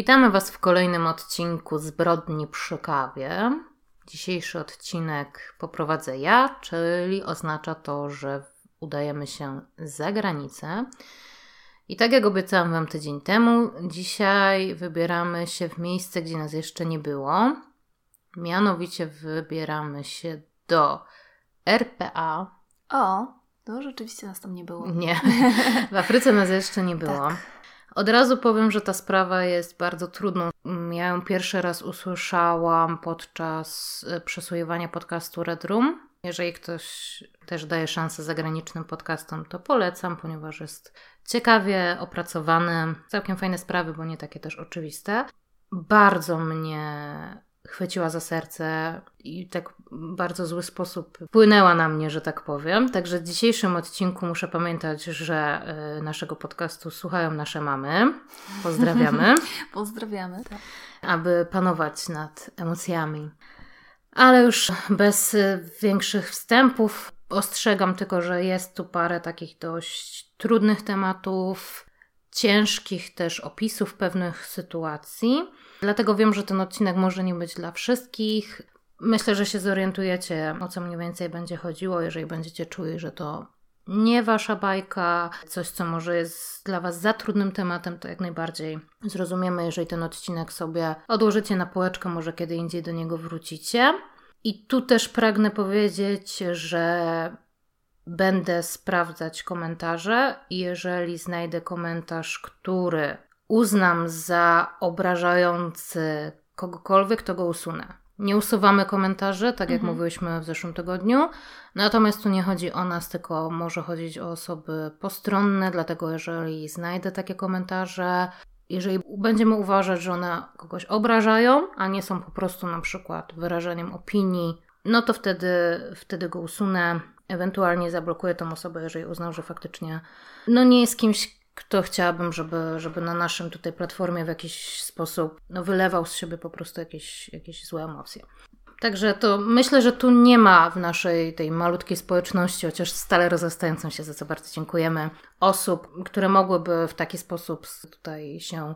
Witamy Was w kolejnym odcinku Zbrodni przy kawie. Dzisiejszy odcinek poprowadzę ja, czyli oznacza to, że udajemy się za granicę. I tak jak obiecałam Wam tydzień temu, dzisiaj wybieramy się w miejsce, gdzie nas jeszcze nie było. Mianowicie wybieramy się do RPA. O, no rzeczywiście nas tam nie było. Nie, w Afryce nas jeszcze nie było. Tak. Od razu powiem, że ta sprawa jest bardzo trudną. Ja ją pierwszy raz usłyszałam podczas e, przesłuchiwania podcastu Red Room. Jeżeli ktoś też daje szansę zagranicznym podcastom, to polecam, ponieważ jest ciekawie opracowany. Całkiem fajne sprawy, bo nie takie też oczywiste. Bardzo mnie chwyciła za serce i tak w bardzo zły sposób wpłynęła na mnie, że tak powiem. Także w dzisiejszym odcinku muszę pamiętać, że y, naszego podcastu słuchają nasze mamy. Pozdrawiamy. Pozdrawiamy. Tak. Aby panować nad emocjami. Ale już bez y, większych wstępów ostrzegam tylko, że jest tu parę takich dość trudnych tematów, ciężkich też opisów pewnych sytuacji. Dlatego wiem, że ten odcinek może nie być dla wszystkich. Myślę, że się zorientujecie, o co mniej więcej będzie chodziło, jeżeli będziecie czuli, że to nie wasza bajka, coś, co może jest dla was za trudnym tematem, to jak najbardziej zrozumiemy, jeżeli ten odcinek sobie odłożycie na półeczkę, może kiedy indziej do niego wrócicie. I tu też pragnę powiedzieć, że będę sprawdzać komentarze jeżeli znajdę komentarz, który uznam za obrażający kogokolwiek, to go usunę. Nie usuwamy komentarzy, tak jak mhm. mówiłyśmy w zeszłym tygodniu. Natomiast tu nie chodzi o nas, tylko może chodzić o osoby postronne, dlatego jeżeli znajdę takie komentarze, jeżeli będziemy uważać, że one kogoś obrażają, a nie są po prostu na przykład wyrażeniem opinii, no to wtedy, wtedy go usunę. Ewentualnie zablokuję tą osobę, jeżeli uznam, że faktycznie no nie jest kimś, kto chciałabym, żeby, żeby na naszym tutaj platformie w jakiś sposób no, wylewał z siebie po prostu jakieś, jakieś złe emocje. Także to myślę, że tu nie ma w naszej tej malutkiej społeczności, chociaż stale rozrastającą się, za co bardzo dziękujemy, osób, które mogłyby w taki sposób tutaj się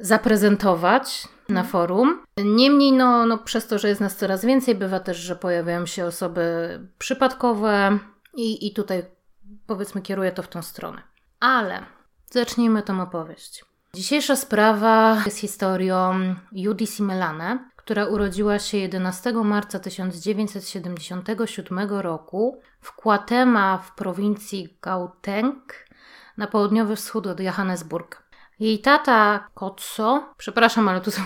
zaprezentować na mhm. forum. Niemniej, no, no, przez to, że jest nas coraz więcej, bywa też, że pojawiają się osoby przypadkowe i, i tutaj powiedzmy kieruję to w tą stronę. Ale Zacznijmy tą opowieść. Dzisiejsza sprawa jest historią Judy Simelane, która urodziła się 11 marca 1977 roku w Kłatema w prowincji Gauteng na południowy wschód od Johannesburg. Jej tata Kotso, przepraszam, ale tu są,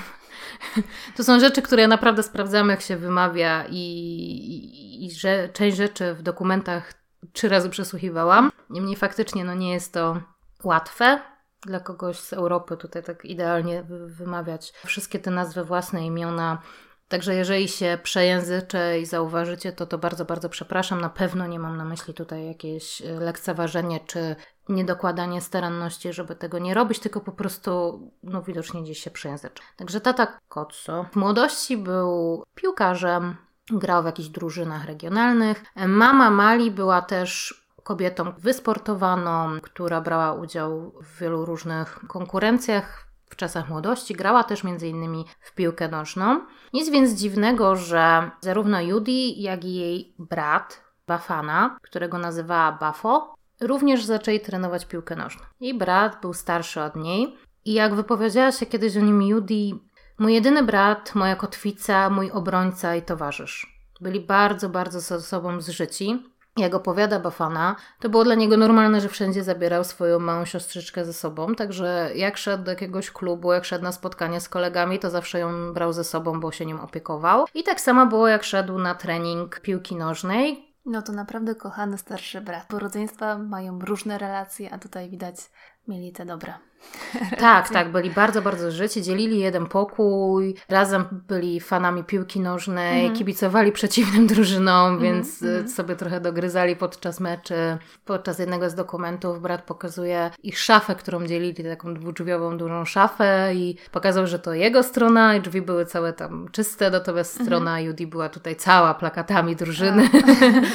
to są rzeczy, które ja naprawdę sprawdzam, jak się wymawia, i, i, i że część rzeczy w dokumentach trzy razy przesłuchiwałam. Niemniej faktycznie no, nie jest to łatwe dla kogoś z Europy tutaj tak idealnie wymawiać wszystkie te nazwy, własne imiona. Także jeżeli się przejęzyczę i zauważycie, to to bardzo, bardzo przepraszam. Na pewno nie mam na myśli tutaj jakieś e, lekceważenie czy niedokładanie staranności, żeby tego nie robić, tylko po prostu no widocznie gdzieś się przejęzyczę. Także tata Kotso w młodości był piłkarzem, grał w jakichś drużynach regionalnych. Mama Mali była też kobietą wysportowaną, która brała udział w wielu różnych konkurencjach w czasach młodości. Grała też m.in. w piłkę nożną. Nic więc dziwnego, że zarówno Judy, jak i jej brat Bafana, którego nazywała Bafo, również zaczęli trenować piłkę nożną. Jej brat był starszy od niej i jak wypowiedziała się kiedyś o nim Judy, mój jedyny brat, moja kotwica, mój obrońca i towarzysz. Byli bardzo, bardzo ze sobą zżyci jak opowiada Bafana, to było dla niego normalne, że wszędzie zabierał swoją małą siostrzyczkę ze sobą, także jak szedł do jakiegoś klubu, jak szedł na spotkanie z kolegami, to zawsze ją brał ze sobą, bo się nim opiekował. I tak samo było, jak szedł na trening piłki nożnej. No to naprawdę kochany starszy brat. Bo rodzeństwa mają różne relacje, a tutaj widać mieli te dobre. Tak, tak, byli bardzo, bardzo życi, dzielili jeden pokój, razem byli fanami piłki nożnej, mm. kibicowali przeciwnym drużynom, mm, więc mm. sobie trochę dogryzali podczas meczy. Podczas jednego z dokumentów brat pokazuje ich szafę, którą dzielili, taką dwudrzwiową, dużą szafę i pokazał, że to jego strona i drzwi były całe tam czyste, natomiast strona Judy była tutaj cała plakatami drużyny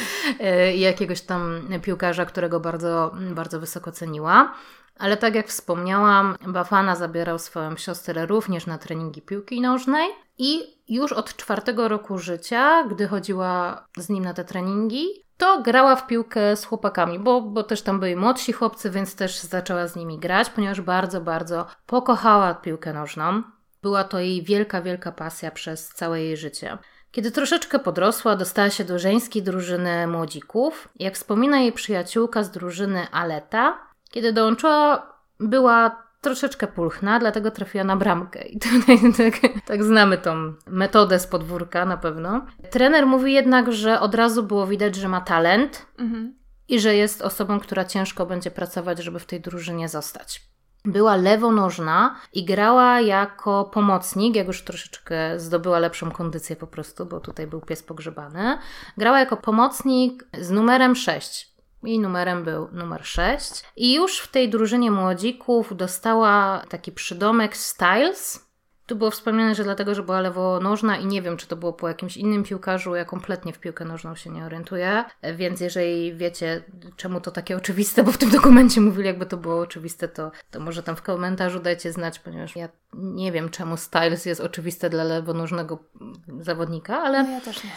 i jakiegoś tam piłkarza, którego bardzo, bardzo wysoko ceniła. Ale tak jak wspomniałam, Bafana zabierał swoją siostrę również na treningi piłki nożnej i już od czwartego roku życia, gdy chodziła z nim na te treningi, to grała w piłkę z chłopakami, bo, bo też tam byli młodsi chłopcy, więc też zaczęła z nimi grać, ponieważ bardzo, bardzo pokochała piłkę nożną. Była to jej wielka, wielka pasja przez całe jej życie. Kiedy troszeczkę podrosła, dostała się do żeńskiej drużyny młodzików. Jak wspomina jej przyjaciółka z drużyny Aleta, kiedy dołączyła, była troszeczkę pulchna, dlatego trafiła na bramkę. I tutaj tak, tak znamy tą metodę z podwórka na pewno. Trener mówi jednak, że od razu było widać, że ma talent mhm. i że jest osobą, która ciężko będzie pracować, żeby w tej drużynie zostać. Była lewonożna i grała jako pomocnik, jak już troszeczkę zdobyła lepszą kondycję po prostu, bo tutaj był pies pogrzebany. Grała jako pomocnik z numerem 6. Jej numerem był numer 6. I już w tej drużynie młodzików dostała taki przydomek Styles, tu było wspomniane, że dlatego, że była lewonożna i nie wiem, czy to było po jakimś innym piłkarzu, ja kompletnie w piłkę nożną się nie orientuję, więc jeżeli wiecie, czemu to takie oczywiste, bo w tym dokumencie mówili, jakby to było oczywiste, to, to może tam w komentarzu dajcie znać, ponieważ ja nie wiem, czemu Styles jest oczywiste dla lewonożnego zawodnika, ale... No ja też nie.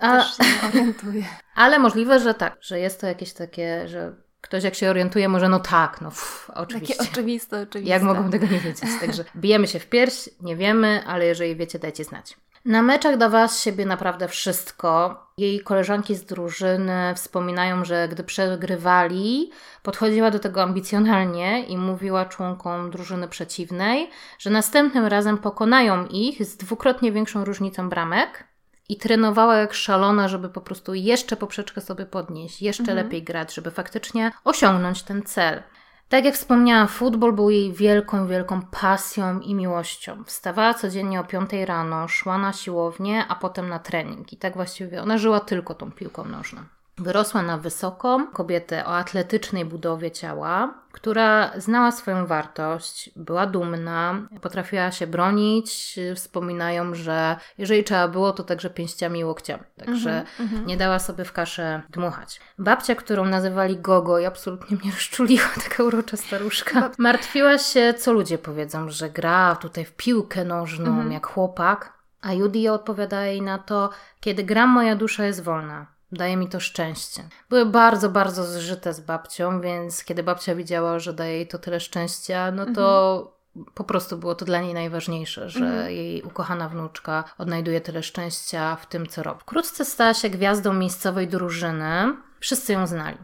A, też się nie orientuję. Ale możliwe, że tak, że jest to jakieś takie, że Ktoś jak się orientuje, może no tak, no pff, oczywiście. Takie oczywiste, oczywiste. Jak mogą tego nie wiedzieć? Także bijemy się w pierś, nie wiemy, ale jeżeli wiecie, dajcie znać. Na meczach dawała z siebie naprawdę wszystko. Jej koleżanki z drużyny wspominają, że gdy przegrywali, podchodziła do tego ambicjonalnie i mówiła członkom drużyny przeciwnej, że następnym razem pokonają ich z dwukrotnie większą różnicą bramek i trenowała jak szalona, żeby po prostu jeszcze poprzeczkę sobie podnieść, jeszcze mhm. lepiej grać, żeby faktycznie osiągnąć ten cel. Tak jak wspomniałam, futbol był jej wielką, wielką pasją i miłością. Wstawała codziennie o 5 rano, szła na siłownię, a potem na trening. I tak właściwie ona żyła tylko tą piłką nożną. Wyrosła na wysoką kobietę o atletycznej budowie ciała, która znała swoją wartość, była dumna, potrafiła się bronić. Wspominają, że jeżeli trzeba było, to także pięściami i łokciami. Także mm-hmm, nie dała sobie w kaszę dmuchać. Babcia, którą nazywali Gogo i absolutnie mnie rozczuliła, taka urocza staruszka, martwiła się, co ludzie powiedzą, że gra tutaj w piłkę nożną mm-hmm. jak chłopak. A Judy odpowiada jej na to, kiedy gram, moja dusza jest wolna. Daje mi to szczęście. Były bardzo, bardzo zżyte z babcią, więc kiedy babcia widziała, że daje jej to tyle szczęścia, no to mhm. po prostu było to dla niej najważniejsze, że mhm. jej ukochana wnuczka odnajduje tyle szczęścia w tym, co robi. Wkrótce stała się gwiazdą miejscowej drużyny. Wszyscy ją znali.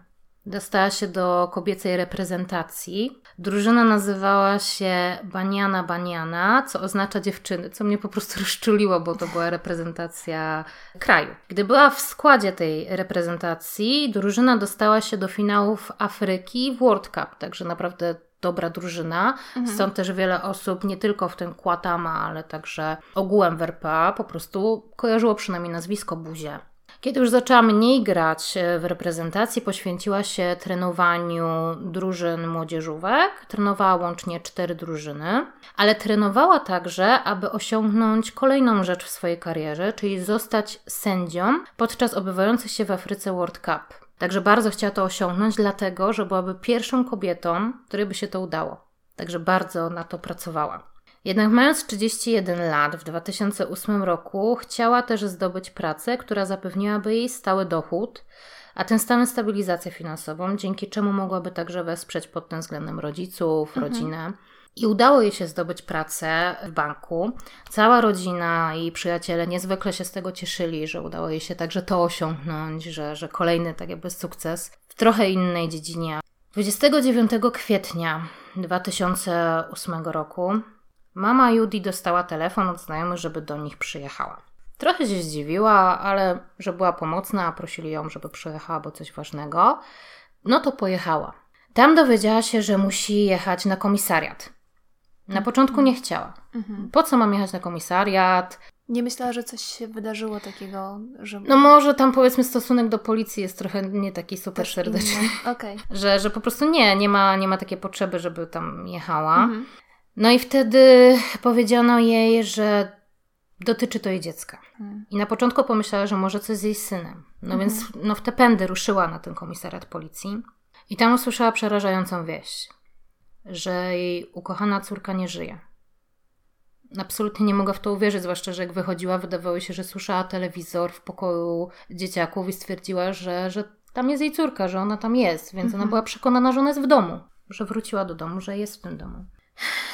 Dostała się do kobiecej reprezentacji. Drużyna nazywała się Baniana Baniana, co oznacza dziewczyny, co mnie po prostu rozczuliło, bo to była reprezentacja kraju. Gdy była w składzie tej reprezentacji, drużyna dostała się do finałów Afryki w World Cup, także naprawdę dobra drużyna. Mhm. Stąd też wiele osób, nie tylko w tym Kłatama, ale także ogółem w RPA, po prostu kojarzyło przynajmniej nazwisko Buzie. Kiedy już zaczęła mniej grać e, w reprezentacji, poświęciła się trenowaniu drużyn młodzieżówek. Trenowała łącznie cztery drużyny, ale trenowała także, aby osiągnąć kolejną rzecz w swojej karierze, czyli zostać sędzią podczas obywających się w Afryce World Cup. Także bardzo chciała to osiągnąć, dlatego że byłaby pierwszą kobietą, której by się to udało. Także bardzo na to pracowała. Jednak mając 31 lat w 2008 roku, chciała też zdobyć pracę, która zapewniłaby jej stały dochód, a tym samym stabilizację finansową, dzięki czemu mogłaby także wesprzeć pod tym względem rodziców, mhm. rodzinę. I udało jej się zdobyć pracę w banku. Cała rodzina i przyjaciele niezwykle się z tego cieszyli, że udało jej się także to osiągnąć, że, że kolejny tak jakby sukces w trochę innej dziedzinie. 29 kwietnia 2008 roku Mama Judy dostała telefon od znajomych, żeby do nich przyjechała. Trochę się zdziwiła, ale że była pomocna, a prosili ją, żeby przyjechała, bo coś ważnego. No to pojechała. Tam dowiedziała się, że musi jechać na komisariat. Na początku nie chciała. Mhm. Po co mam jechać na komisariat? Nie myślała, że coś się wydarzyło takiego, że... No może tam powiedzmy stosunek do policji jest trochę nie taki super serdeczny. Okay. Że, że po prostu nie, nie ma, nie ma takiej potrzeby, żeby tam jechała. Mhm. No i wtedy powiedziano jej, że dotyczy to jej dziecka. Hmm. I na początku pomyślała, że może coś z jej synem. No mhm. więc no, w te pędy ruszyła na ten komisariat policji. I tam usłyszała przerażającą wieść, że jej ukochana córka nie żyje. Absolutnie nie mogła w to uwierzyć, zwłaszcza, że jak wychodziła, wydawało się, że słyszała telewizor w pokoju dzieciaków i stwierdziła, że, że tam jest jej córka, że ona tam jest, więc mhm. ona była przekonana, że ona jest w domu, że wróciła do domu, że jest w tym domu.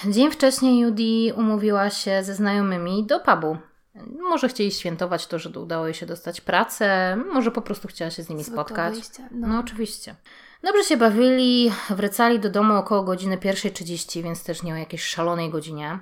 Dzień wcześniej Judy umówiła się ze znajomymi do pubu. Może chcieli świętować to, że udało jej się dostać pracę, może po prostu chciała się z nimi Zwykłe spotkać. No. no oczywiście. Dobrze się bawili, wracali do domu około godziny 1.30, więc też nie o jakiejś szalonej godzinie.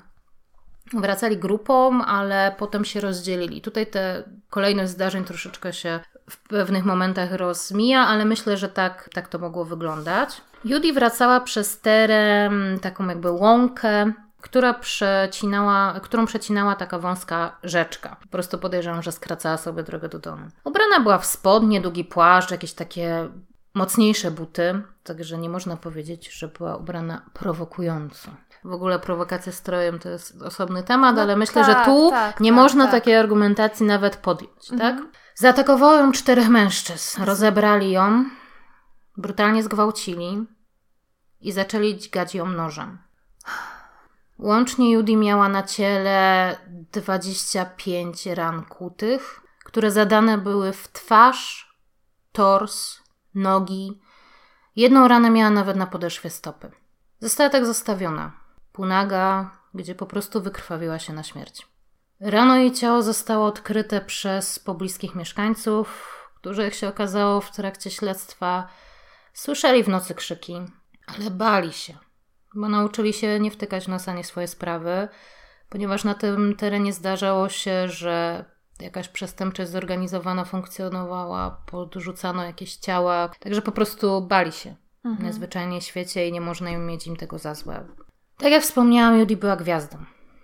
Wracali grupą, ale potem się rozdzielili. Tutaj te kolejność zdarzeń troszeczkę się w pewnych momentach rozmija, ale myślę, że tak, tak to mogło wyglądać. Judy wracała przez teren, taką jakby łąkę, która przecinała, którą przecinała taka wąska rzeczka. Po prostu podejrzewam, że skracała sobie drogę do domu. Ubrana była w spodnie, długi płaszcz, jakieś takie mocniejsze buty, także nie można powiedzieć, że była ubrana prowokująco. W ogóle prowokacja strojem to jest osobny temat, no, ale myślę, tak, że tu tak, nie tak, można tak. takiej argumentacji nawet podjąć, mhm. tak? Zaatakowało ją czterech mężczyzn, rozebrali ją, brutalnie zgwałcili i zaczęli dźgać ją nożem. Łącznie Judy miała na ciele 25 ran kutych, które zadane były w twarz, tors, nogi. Jedną ranę miała nawet na podeszwie stopy. Została tak zostawiona, półnaga, gdzie po prostu wykrwawiła się na śmierć. Rano jej ciało zostało odkryte przez pobliskich mieszkańców, którzy, jak się okazało w trakcie śledztwa, słyszeli w nocy krzyki, ale bali się, bo nauczyli się nie wtykać nosa nie swoje sprawy, ponieważ na tym terenie zdarzało się, że jakaś przestępczość zorganizowana funkcjonowała, podrzucano jakieś ciała, także po prostu bali się mhm. najzwyczajniej w świecie i nie można im mieć im tego za złe. Tak jak wspomniałam, Judy była gwiazdą.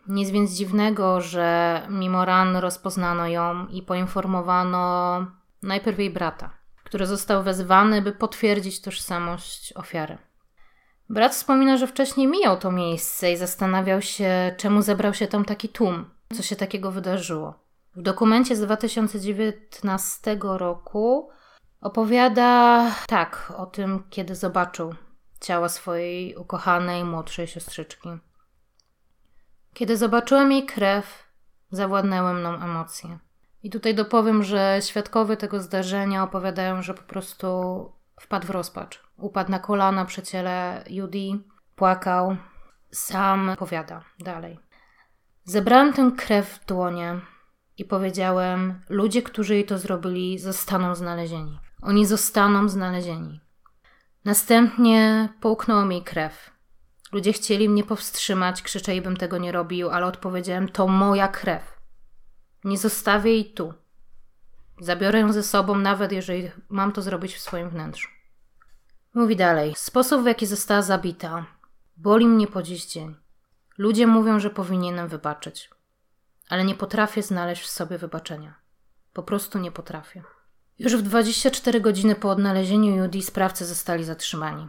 Nic więc dziwnego, że mimo ran rozpoznano ją i poinformowano najpierw jej brata, który został wezwany, by potwierdzić tożsamość ofiary. Brat wspomina, że wcześniej mijał to miejsce i zastanawiał się, czemu zebrał się tam taki tłum, co się takiego wydarzyło. W dokumencie z 2019 roku opowiada tak o tym, kiedy zobaczył ciała swojej ukochanej młodszej siostrzyczki. Kiedy zobaczyłem jej krew, zawładnęły mną emocje. I tutaj dopowiem, że świadkowie tego zdarzenia opowiadają, że po prostu wpadł w rozpacz. Upadł na kolana przy ciele Judy, płakał. Sam powiada dalej. Zebrałem tę krew w dłonie i powiedziałem: Ludzie, którzy jej to zrobili, zostaną znalezieni. Oni zostaną znalezieni. Następnie połknęło mi krew. Ludzie chcieli mnie powstrzymać, krzyczeli, bym tego nie robił, ale odpowiedziałem: To moja krew. Nie zostawię jej tu. Zabiorę ją ze sobą, nawet jeżeli mam to zrobić w swoim wnętrzu. Mówi dalej: Sposób, w jaki została zabita, boli mnie po dziś dzień. Ludzie mówią, że powinienem wybaczyć ale nie potrafię znaleźć w sobie wybaczenia. Po prostu nie potrafię. Już w 24 godziny po odnalezieniu Judy sprawcy zostali zatrzymani.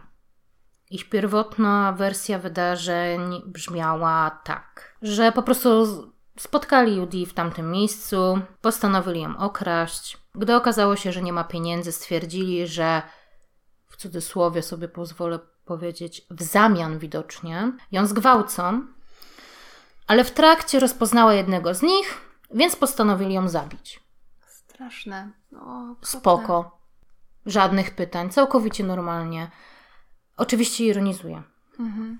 Ich pierwotna wersja wydarzeń brzmiała tak, że po prostu spotkali Judy w tamtym miejscu, postanowili ją okraść. Gdy okazało się, że nie ma pieniędzy, stwierdzili, że w cudzysłowie sobie pozwolę powiedzieć, w zamian widocznie ją zgwałcą ale w trakcie rozpoznała jednego z nich, więc postanowili ją zabić. Straszne. O, Spoko. Żadnych pytań, całkowicie normalnie. Oczywiście ironizuję. Mhm.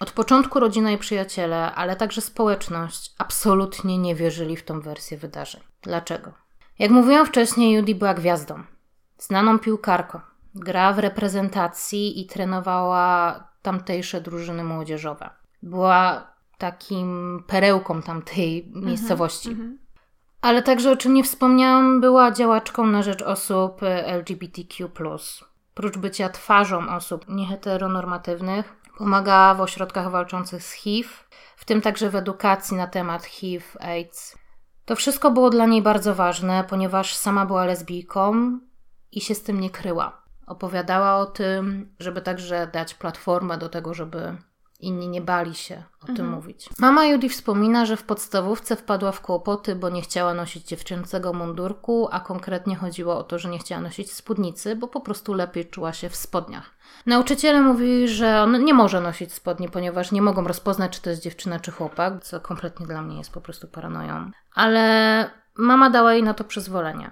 Od początku rodzina i przyjaciele, ale także społeczność absolutnie nie wierzyli w tą wersję wydarzeń. Dlaczego? Jak mówiłam wcześniej, Judy była gwiazdą. Znaną piłkarką. Gra w reprezentacji i trenowała tamtejsze drużyny młodzieżowe. Była takim perełką tamtej mhm, miejscowości. Mhm. Ale także, o czym nie wspomniałam, była działaczką na rzecz osób LGBTQ. Prócz bycia twarzą osób nieheteronormatywnych, pomagała w ośrodkach walczących z HIV, w tym także w edukacji na temat HIV, AIDS. To wszystko było dla niej bardzo ważne, ponieważ sama była lesbijką i się z tym nie kryła. Opowiadała o tym, żeby także dać platformę do tego, żeby Inni nie bali się o tym Mhm. mówić. Mama Judy wspomina, że w podstawówce wpadła w kłopoty, bo nie chciała nosić dziewczęcego mundurku, a konkretnie chodziło o to, że nie chciała nosić spódnicy, bo po prostu lepiej czuła się w spodniach. Nauczyciele mówili, że on nie może nosić spodni, ponieważ nie mogą rozpoznać, czy to jest dziewczyna, czy chłopak, co kompletnie dla mnie jest po prostu paranoją. Ale mama dała jej na to przyzwolenie.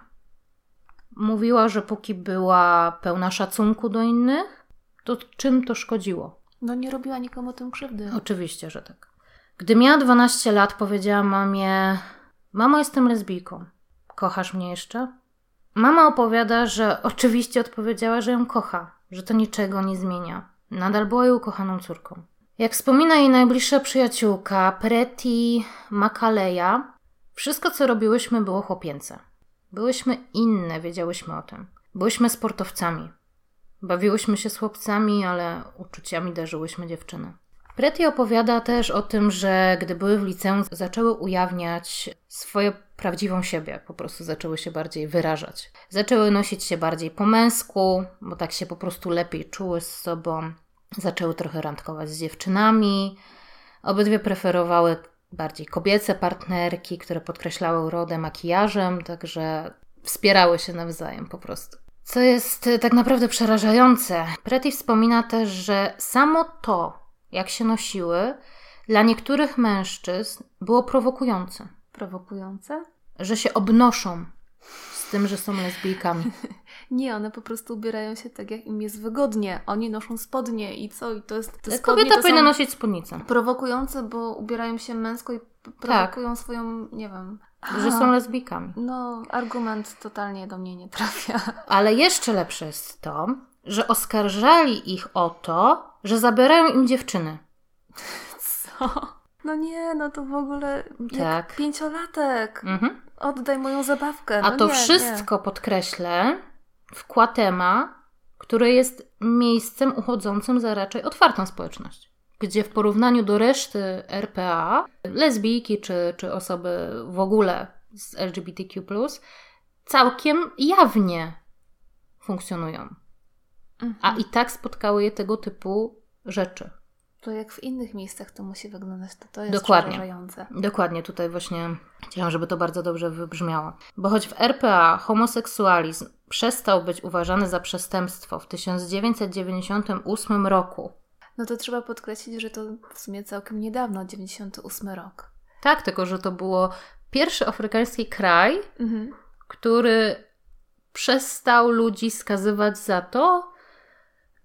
Mówiła, że póki była pełna szacunku do innych, to czym to szkodziło? No nie robiła nikomu tym krzywdy. Oczywiście, że tak. Gdy miała 12 lat, powiedziała mamie: Mamo, jestem lesbijką. Kochasz mnie jeszcze? Mama opowiada, że oczywiście odpowiedziała, że ją kocha, że to niczego nie zmienia. Nadal była jej ukochaną córką. Jak wspomina jej najbliższa przyjaciółka, Preti Makaleja, wszystko co robiłyśmy było chłopięce. Byłyśmy inne, wiedziałyśmy o tym. Byłyśmy sportowcami. Bawiłyśmy się z chłopcami, ale uczuciami darzyłyśmy dziewczyny. Preti opowiada też o tym, że gdy były w liceum, zaczęły ujawniać swoją prawdziwą siebie, po prostu zaczęły się bardziej wyrażać. Zaczęły nosić się bardziej po męsku, bo tak się po prostu lepiej czuły z sobą. Zaczęły trochę randkować z dziewczynami. Obydwie preferowały bardziej kobiece partnerki, które podkreślały urodę makijażem, także wspierały się nawzajem po prostu. Co jest e, tak naprawdę przerażające. Preti wspomina też, że samo to, jak się nosiły, dla niektórych mężczyzn było prowokujące. Prowokujące? Że się obnoszą z tym, że są lesbijkami. Nie, one po prostu ubierają się tak, jak im jest wygodnie. Oni noszą spodnie i co? I to jest. Te spodnie Kobieta to powinna nosić spódnicę. prowokujące, bo ubierają się męsko i p- prowokują swoją, nie wiem. Że są lesbijkami. No, argument totalnie do mnie nie trafia. Ale jeszcze lepsze jest to, że oskarżali ich o to, że zabierają im dziewczyny. Co? No nie, no to w ogóle Tak. pięciolatek. Mhm. Oddaj moją zabawkę. A no to nie, wszystko, podkreślę, w Kłatema, które jest miejscem uchodzącym za raczej otwartą społeczność. Gdzie w porównaniu do reszty RPA, lesbijki czy, czy osoby w ogóle z LGBTQ, całkiem jawnie funkcjonują. Mhm. A i tak spotkały je tego typu rzeczy. To jak w innych miejscach to musi wyglądać, to to jest Dokładnie. przerażające. Dokładnie, tutaj właśnie chciałam, żeby to bardzo dobrze wybrzmiało. Bo choć w RPA homoseksualizm przestał być uważany za przestępstwo w 1998 roku, No to trzeba podkreślić, że to w sumie całkiem niedawno, 98 rok. tak, tylko że to było pierwszy afrykański kraj, Mhm. który przestał ludzi skazywać za to,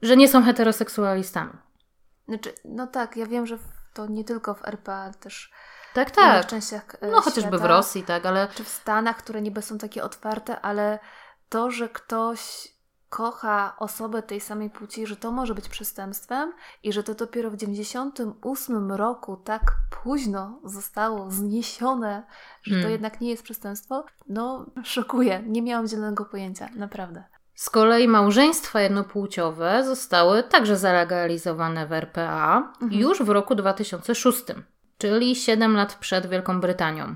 że nie są heteroseksualistami. Znaczy, no tak, ja wiem, że w- to nie tylko w RPA, ale też Tak, w innych tak. częściach e, No chociażby w Rosji, tak, ale Czy w Stanach, które niby są takie otwarte, ale to, że ktoś kocha osobę tej samej płci, że to może być przestępstwem i że to dopiero w 98 roku tak późno zostało zniesione, że to Hmm. jednak nie jest przestępstwo, no szokuje. Nie miałam zielonego pojęcia, naprawdę. Z kolei małżeństwa jednopłciowe zostały także zalegalizowane w RPA Mhm. już w roku 2006, czyli 7 lat przed Wielką Brytanią.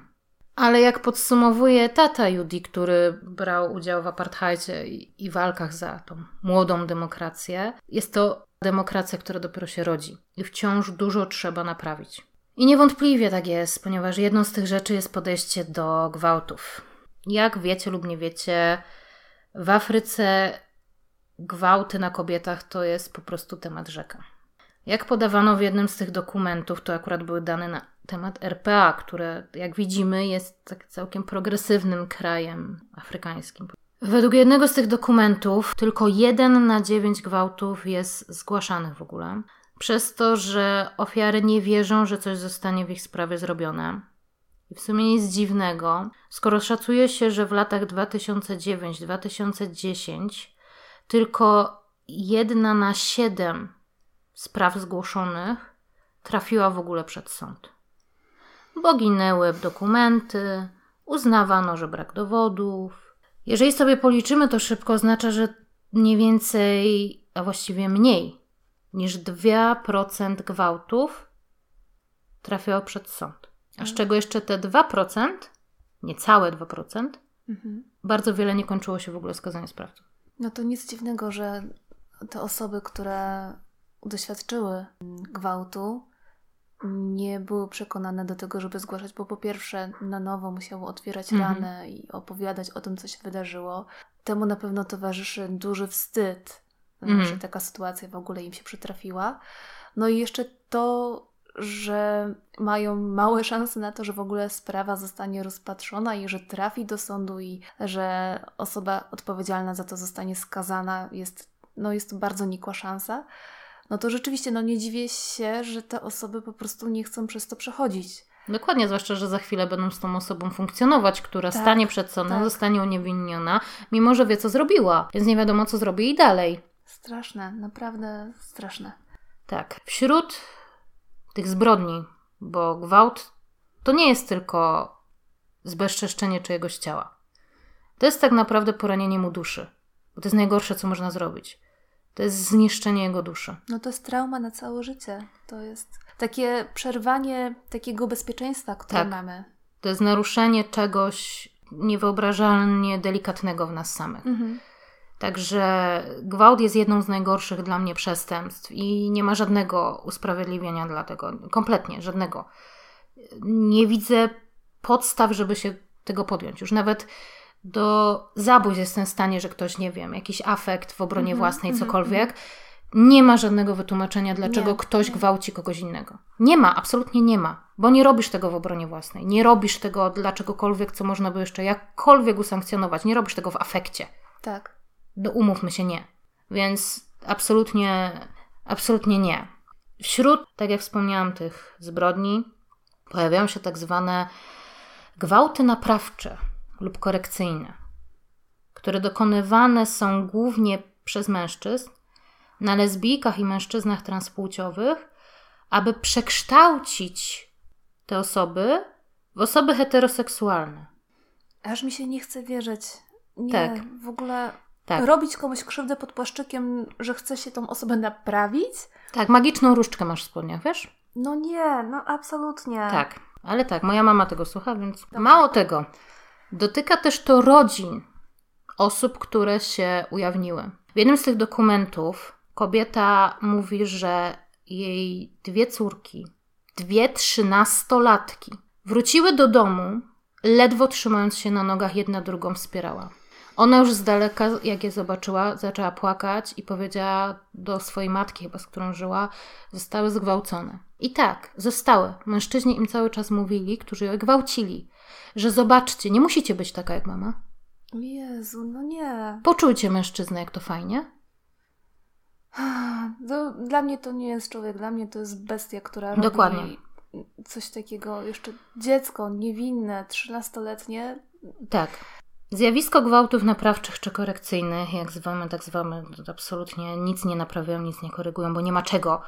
Ale jak podsumowuje tata Judy, który brał udział w apartheidzie i, walkach za tą młodą demokrację, jest to demokracja, która dopiero się rodzi i wciąż dużo trzeba naprawić. I niewątpliwie tak jest, ponieważ jedną z tych rzeczy jest podejście do gwałtów. Jak wiecie lub nie wiecie, w Afryce gwałty na kobietach to jest po prostu temat rzeka. Jak podawano w jednym z tych dokumentów, to akurat były dane na temat RPA, które, jak widzimy, jest tak całkiem progresywnym krajem afrykańskim. Według jednego z tych dokumentów tylko jeden na dziewięć gwałtów jest zgłaszanych w ogóle, przez to, że ofiary nie wierzą, że coś zostanie w ich sprawie zrobione. I w sumie nic dziwnego, skoro szacuje się, że w latach 2009-2010 tylko jedna na siedem spraw zgłoszonych trafiła w ogóle przed sąd. Bo ginęły dokumenty, uznawano, że brak dowodów. Jeżeli sobie policzymy to szybko, oznacza, że mniej więcej, a właściwie mniej niż 2% gwałtów trafiało przed sąd. A z czego jeszcze te 2%, niecałe 2%, Mhm. bardzo wiele nie kończyło się w ogóle skazaniem sprawców. No to nic dziwnego, że te osoby, które doświadczyły gwałtu, nie były przekonane do tego, żeby zgłaszać, bo po pierwsze na nowo musiały otwierać Mhm. ranę i opowiadać o tym, co się wydarzyło. Temu na pewno towarzyszy duży wstyd, Mhm. że taka sytuacja w ogóle im się przytrafiła. No i jeszcze to, że mają małe szanse na to, że w ogóle sprawa zostanie rozpatrzona i że trafi do sądu i że osoba odpowiedzialna za to zostanie skazana, jest, no jest to bardzo nikła szansa. No to rzeczywiście, no nie dziwię się, że te osoby po prostu nie chcą przez to przechodzić. Dokładnie, zwłaszcza, że za chwilę będą z tą osobą funkcjonować, która Tak, stanie przed sądem, tak. zostanie uniewinniona, mimo że wie, co zrobiła, więc nie wiadomo, co zrobi i dalej. Straszne, naprawdę straszne. Tak. Wśród tych zbrodni, bo gwałt to nie jest tylko zbezczeszczenie czyjegoś ciała. To jest tak naprawdę poranienie mu duszy. Bo to jest najgorsze, co można zrobić. To jest zniszczenie jego duszy. No to jest trauma na całe życie. To jest takie przerwanie takiego bezpieczeństwa, które Tak. mamy. To jest naruszenie czegoś niewyobrażalnie delikatnego w nas samych. Mhm. Także gwałt jest jedną z najgorszych dla mnie przestępstw i nie ma żadnego usprawiedliwienia dla tego. Kompletnie, żadnego. Nie widzę podstaw, żeby się tego podjąć. Już nawet do zabójstw jestem w stanie, że ktoś, nie wiem, jakiś afekt w obronie Mhm, własnej, mhm, cokolwiek. Nie ma żadnego wytłumaczenia, dlaczego Nie, ktoś nie. gwałci kogoś innego. Nie ma, absolutnie nie ma, bo nie robisz tego w obronie własnej. Nie robisz tego dla czegokolwiek, co można by jeszcze jakkolwiek usankcjonować. Nie robisz tego w afekcie. Tak. No umówmy się, nie. Więc absolutnie, absolutnie nie. Wśród, tak jak wspomniałam, tych zbrodni pojawiają się tak zwane gwałty naprawcze lub korekcyjne, które dokonywane są głównie przez mężczyzn na lesbijkach i mężczyznach transpłciowych, aby przekształcić te osoby w osoby heteroseksualne. Aż mi się nie chce wierzyć. Nie, Tak. w ogóle Tak. robić komuś krzywdę pod płaszczykiem, że chce się tą osobę naprawić? Tak, magiczną różdżkę masz w spodniach, wiesz? No nie, no absolutnie. Tak, ale tak, moja mama tego słucha, więc mało tego. Dotyka też to rodzin osób, które się ujawniły. W jednym z tych dokumentów kobieta mówi, że jej dwie córki, dwie trzynastolatki, wróciły do domu, ledwo trzymając się na nogach, jedna drugą wspierała. Ona już z daleka, jak je zobaczyła, zaczęła płakać i powiedziała do swojej matki, chyba z którą żyła, zostały zgwałcone. I tak, zostały. Mężczyźni im cały czas mówili, którzy ją gwałcili, że zobaczcie, nie musicie być taka jak mama. Jezu, no nie. Poczujcie mężczyznę, jak to fajnie. To, dla mnie to nie jest człowiek, dla mnie to jest bestia, która robi Dokładnie. coś takiego. Jeszcze dziecko, niewinne, trzynastoletnie. Tak. Zjawisko gwałtów naprawczych czy korekcyjnych, jak zwamy, tak zwamy, absolutnie nic nie naprawiają, nic nie korygują, bo nie ma czego.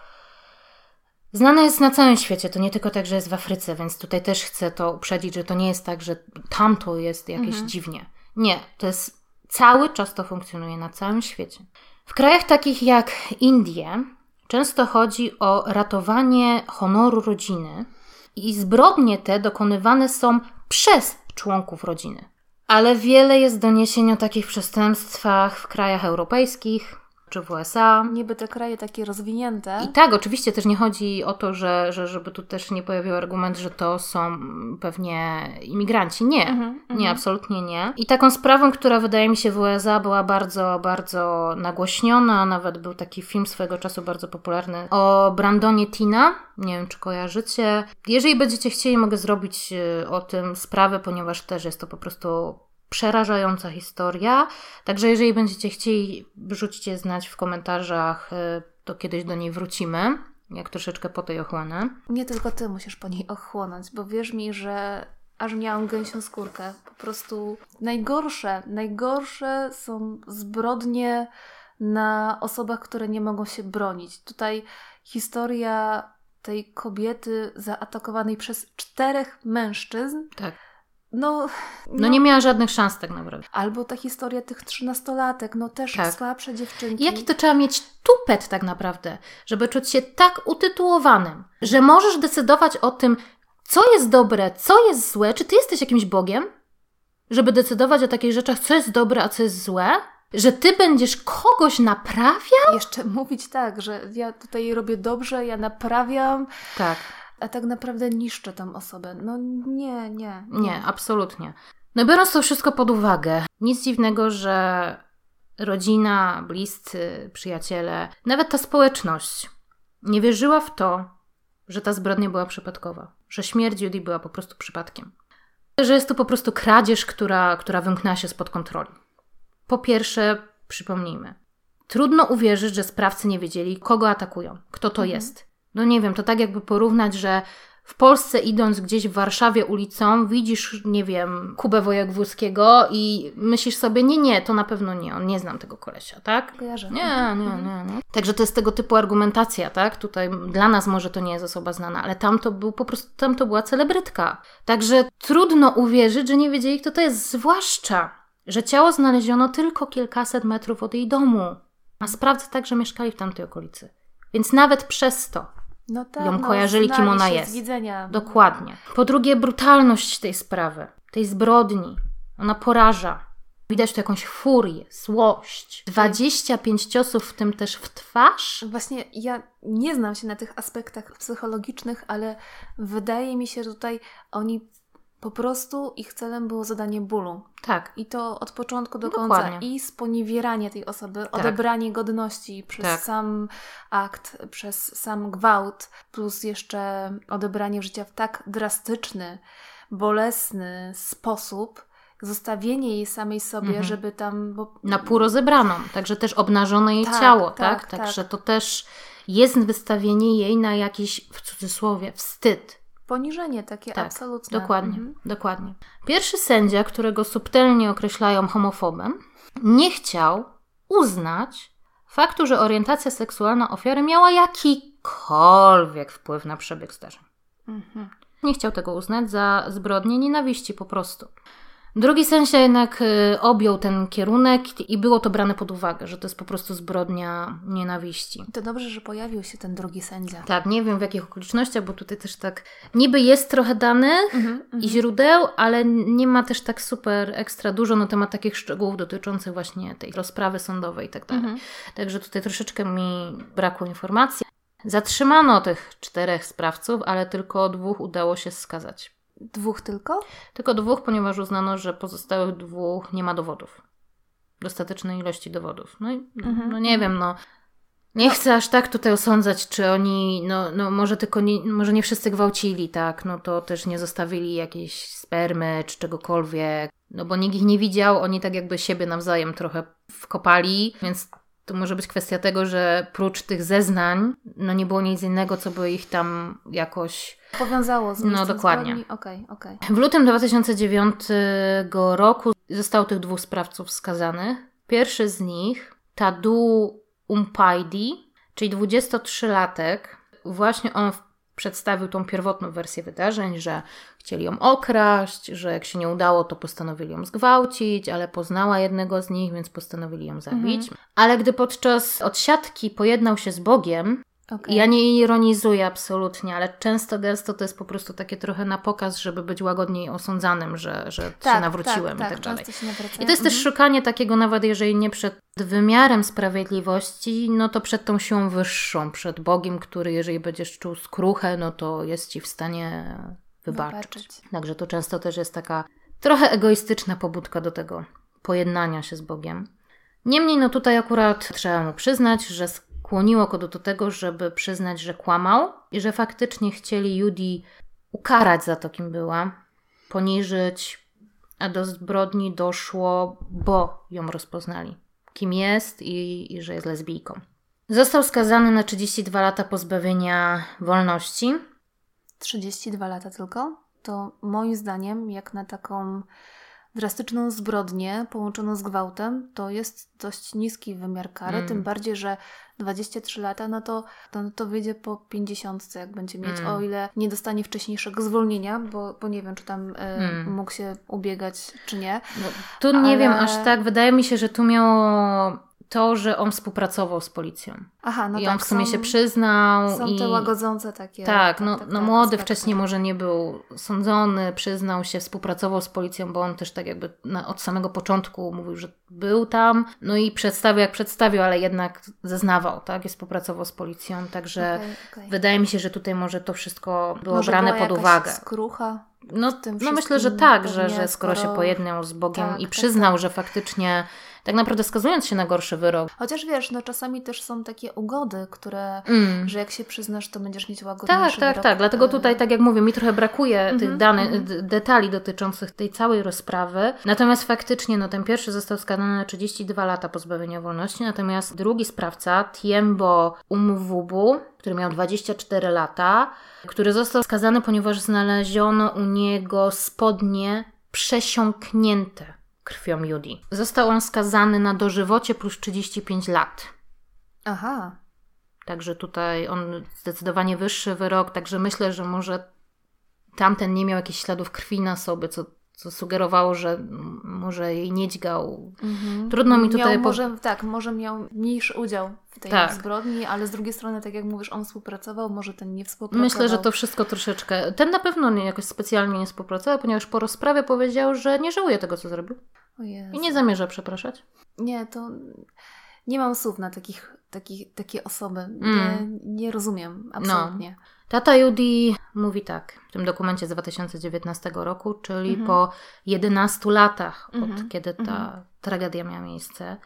Znane jest na całym świecie, to nie tylko tak, że jest w Afryce, więc tutaj też chcę to uprzedzić, że to nie jest tak, że tamto jest jakieś Mhm. dziwnie. Nie, to jest cały czas to funkcjonuje na całym świecie. W krajach takich jak Indie często chodzi o ratowanie honoru rodziny i zbrodnie te dokonywane są przez członków rodziny. Ale wiele jest doniesień o takich przestępstwach w krajach europejskich czy w USA. Niby te kraje takie rozwinięte. I tak, oczywiście też nie chodzi o to, że, że żeby tu też nie pojawił argument, że to są mm, pewnie imigranci. Nie. Mhm, mhm. Nie, absolutnie nie. I taką sprawą, która wydaje mi się w USA była bardzo, bardzo nagłośniona, nawet był taki film swojego czasu bardzo popularny o Brandonie Tina. Nie wiem, czy kojarzycie. Jeżeli będziecie chcieli, mogę zrobić y, o tym sprawę, ponieważ też jest to po prostu przerażająca historia. Także jeżeli będziecie chcieli, rzućcie znać w komentarzach, y, to kiedyś do niej wrócimy, jak troszeczkę po tej ochłonę. Nie tylko ty musisz po niej ochłonąć, bo wierz mi, że aż miałam gęsią skórkę. Po prostu najgorsze, najgorsze są zbrodnie na osobach, które nie mogą się bronić. Tutaj historia tej kobiety zaatakowanej przez czterech mężczyzn. Tak. No, No nie miała żadnych szans tak naprawdę. Albo ta historia tych trzynastolatek, no też Tak. słabsze dziewczynki. I Jaki to trzeba mieć tupet tak naprawdę, żeby czuć się tak utytułowanym, że możesz decydować o tym, co jest dobre, co jest złe. Czy ty jesteś jakimś Bogiem, żeby decydować o takich rzeczach, co jest dobre, a co jest złe? Że ty będziesz kogoś naprawiał? Jeszcze mówić tak, że ja tutaj robię dobrze, ja naprawiam. Tak. A tak naprawdę niszczę tą osobę. No nie, nie. Nie, absolutnie. No biorąc to wszystko pod uwagę, nic dziwnego, że rodzina, bliscy, przyjaciele, nawet ta społeczność nie wierzyła w to, że ta zbrodnia była przypadkowa, że śmierć Judy była po prostu przypadkiem. Że jest to po prostu kradzież, która, która wymknęła się spod kontroli. Po pierwsze, przypomnijmy, trudno uwierzyć, że sprawcy nie wiedzieli, kogo atakują, kto to mhm. jest. No nie wiem, to tak jakby porównać, że w Polsce idąc gdzieś w Warszawie ulicą, widzisz, nie wiem, Kubę Wojewódzkiego i myślisz sobie, nie, nie, to na pewno nie, on nie znam tego kolesia, tak? Kojarzę. Nie, nie, nie, nie. Także to jest tego typu argumentacja, tak? Tutaj dla nas może to nie jest osoba znana, ale tam to był po prostu, tam to była celebrytka. Także trudno uwierzyć, że nie wiedzieli, kto to jest, zwłaszcza, że ciało znaleziono tylko kilkaset metrów od jej domu, a sprawcy także mieszkali w tamtej okolicy. Więc nawet przez to no tak, ją no, kojarzyli, kim ona jest. Widzenia. Dokładnie. Po drugie, brutalność tej sprawy, tej zbrodni. Ona poraża. Widać tu jakąś furię, złość. 25 ciosów, w tym też w twarz. Właśnie ja nie znam się na tych aspektach psychologicznych, ale wydaje mi się, że tutaj oni po prostu ich celem było zadanie bólu. Tak. I to od początku do Dokładnie. końca. I sponiewieranie tej osoby, tak. odebranie godności przez tak. sam akt, przez sam gwałt, plus jeszcze odebranie życia w tak drastyczny, bolesny sposób, zostawienie jej samej sobie, mhm. żeby tam. Bo... Na pół rozebraną, także też obnażone jej tak, ciało, tak? tak? Także tak. to też jest wystawienie jej na jakiś, w cudzysłowie, wstyd Poniżenie takie tak, absolutne. Dokładnie, mhm. dokładnie. Pierwszy sędzia, którego subtelnie określają homofobem, nie chciał uznać faktu, że orientacja seksualna ofiary miała jakikolwiek wpływ na przebieg zdarzeń. Mhm. Nie chciał tego uznać za zbrodnię nienawiści po prostu. Drugi sędzia jednak y, objął ten kierunek i było to brane pod uwagę, że to jest po prostu zbrodnia nienawiści. To dobrze, że pojawił się ten drugi sędzia. Tak, nie wiem w jakich okolicznościach, bo tutaj też tak niby jest trochę danych mm -hmm, i źródeł, ale nie ma też tak super ekstra dużo na temat takich szczegółów dotyczących właśnie tej rozprawy sądowej i tak dalej. -hmm. Także tutaj troszeczkę mi brakło informacji. Zatrzymano tych czterech sprawców, ale tylko dwóch udało się skazać. Dwóch tylko? Tylko dwóch, ponieważ uznano, że pozostałych dwóch nie ma dowodów. Dostatecznej ilości dowodów. No i mhm. no nie wiem, no. Nie no. chcę aż tak tutaj osądzać, czy oni, no, no może tylko nie, może nie wszyscy gwałcili, tak, no to też nie zostawili jakiejś spermy czy czegokolwiek, no bo nikt ich nie widział, oni tak jakby siebie nawzajem trochę wkopali, więc to może być kwestia tego, że prócz tych zeznań, no nie było nic innego, co by ich tam jakoś powiązało z No dokładnie. Okay, okay. W lutym 2009 roku zostało tych dwóch sprawców skazanych. Pierwszy z nich, Tadu Umpaidi, czyli 23-latek, właśnie on przedstawił tą pierwotną wersję wydarzeń, że chcieli ją okraść, że jak się nie udało, to postanowili ją zgwałcić, ale poznała jednego z nich, więc postanowili ją zabić. Mhm. Ale gdy podczas odsiadki pojednał się z Bogiem, Okay. Ja nie ironizuję absolutnie, ale często gęsto to jest po prostu takie trochę na pokaz, żeby być łagodniej osądzanym, że, że tak, się nawróciłem tak, i tak, tak dalej. I to jest też mhm. szukanie takiego, nawet jeżeli nie przed wymiarem sprawiedliwości, no to przed tą siłą wyższą, przed Bogiem, który jeżeli będziesz czuł skruchę, no to jest ci w stanie wybaczyć. wybaczyć. Także to często też jest taka trochę egoistyczna pobudka do tego pojednania się z Bogiem. Niemniej, no tutaj akurat trzeba mu przyznać, że skłoniło go do tego, żeby przyznać, że kłamał i że faktycznie chcieli Judy ukarać za to, kim była, poniżyć, a do zbrodni doszło, bo ją rozpoznali, kim jest i, i że jest lesbijką. Został skazany na 32 lata pozbawienia wolności. 32 lata tylko? To moim zdaniem, jak na taką drastyczną zbrodnię połączoną z gwałtem, to jest dość niski wymiar kary, mm. tym bardziej, że 23 lata, no to, no to wyjdzie po 50, jak będzie mieć, mm. o ile nie dostanie wcześniejszego zwolnienia, bo, bo nie wiem, czy tam y, mm. mógł się ubiegać, czy nie. No, tu ale... nie wiem aż tak, wydaje mi się, że tu miało to, że on współpracował z policją. Aha, no I tak, on w sumie są, się przyznał. Są i... te łagodzące takie. Tak, no, tak, no tak, młody aspekty. wcześniej może nie był sądzony, przyznał się, współpracował z policją, bo on też tak jakby na, od samego początku mówił, że był tam, no i przedstawił jak przedstawił, ale jednak zeznawał, tak, i współpracował z policją, także Okej, okej. wydaje mi się, że tutaj może to wszystko było Może brane pod uwagę. skrucha. No, no myślę, że tak, że, że skoro się skoro- pojednał z Bogiem Tak, i tak, przyznał, tak. że faktycznie tak naprawdę skazując się na gorszy wyrok, Chociaż wiesz, no czasami też są takie ugody, które, mm, że jak się przyznasz, to będziesz mieć łagodniejszy Tak, tak, wyrok. tak. Dlatego tutaj, tak jak mówię, mi trochę brakuje tych Mhm, danych, mhm. d- detali dotyczących tej całej rozprawy. Natomiast faktycznie, no ten pierwszy został skazany na 32 lata pozbawienia wolności, natomiast drugi sprawca, Tiembo Umwubu, który miał 24 lata, który został skazany, ponieważ znaleziono u niego spodnie przesiąknięte krwią Judy. Został on skazany na dożywocie plus 35 lat. Aha. Także tutaj on zdecydowanie wyższy wyrok, także myślę, że może tamten nie miał jakichś śladów krwi na sobie, co, co sugerowało, że może jej nie dźgał. Mhm. Trudno mi tutaj Miał, po- może, tak, może miał mniejszy udział w tej Tak. zbrodni, ale z drugiej strony, tak jak mówisz, on współpracował, może ten nie współpracował. Myślę, że to wszystko troszeczkę. Ten na pewno nie jakoś specjalnie nie współpracował, ponieważ po rozprawie powiedział, że nie żałuje tego, co zrobił i nie zamierza przepraszać. Nie, to nie mam słów na takich, takich, takie osoby. Mm. Nie, nie rozumiem, absolutnie. Tata Judy mówi tak w tym dokumencie z 2019 roku, czyli Mhm. po 11 latach od Mhm. kiedy ta Mhm. tragedia miała miejsce.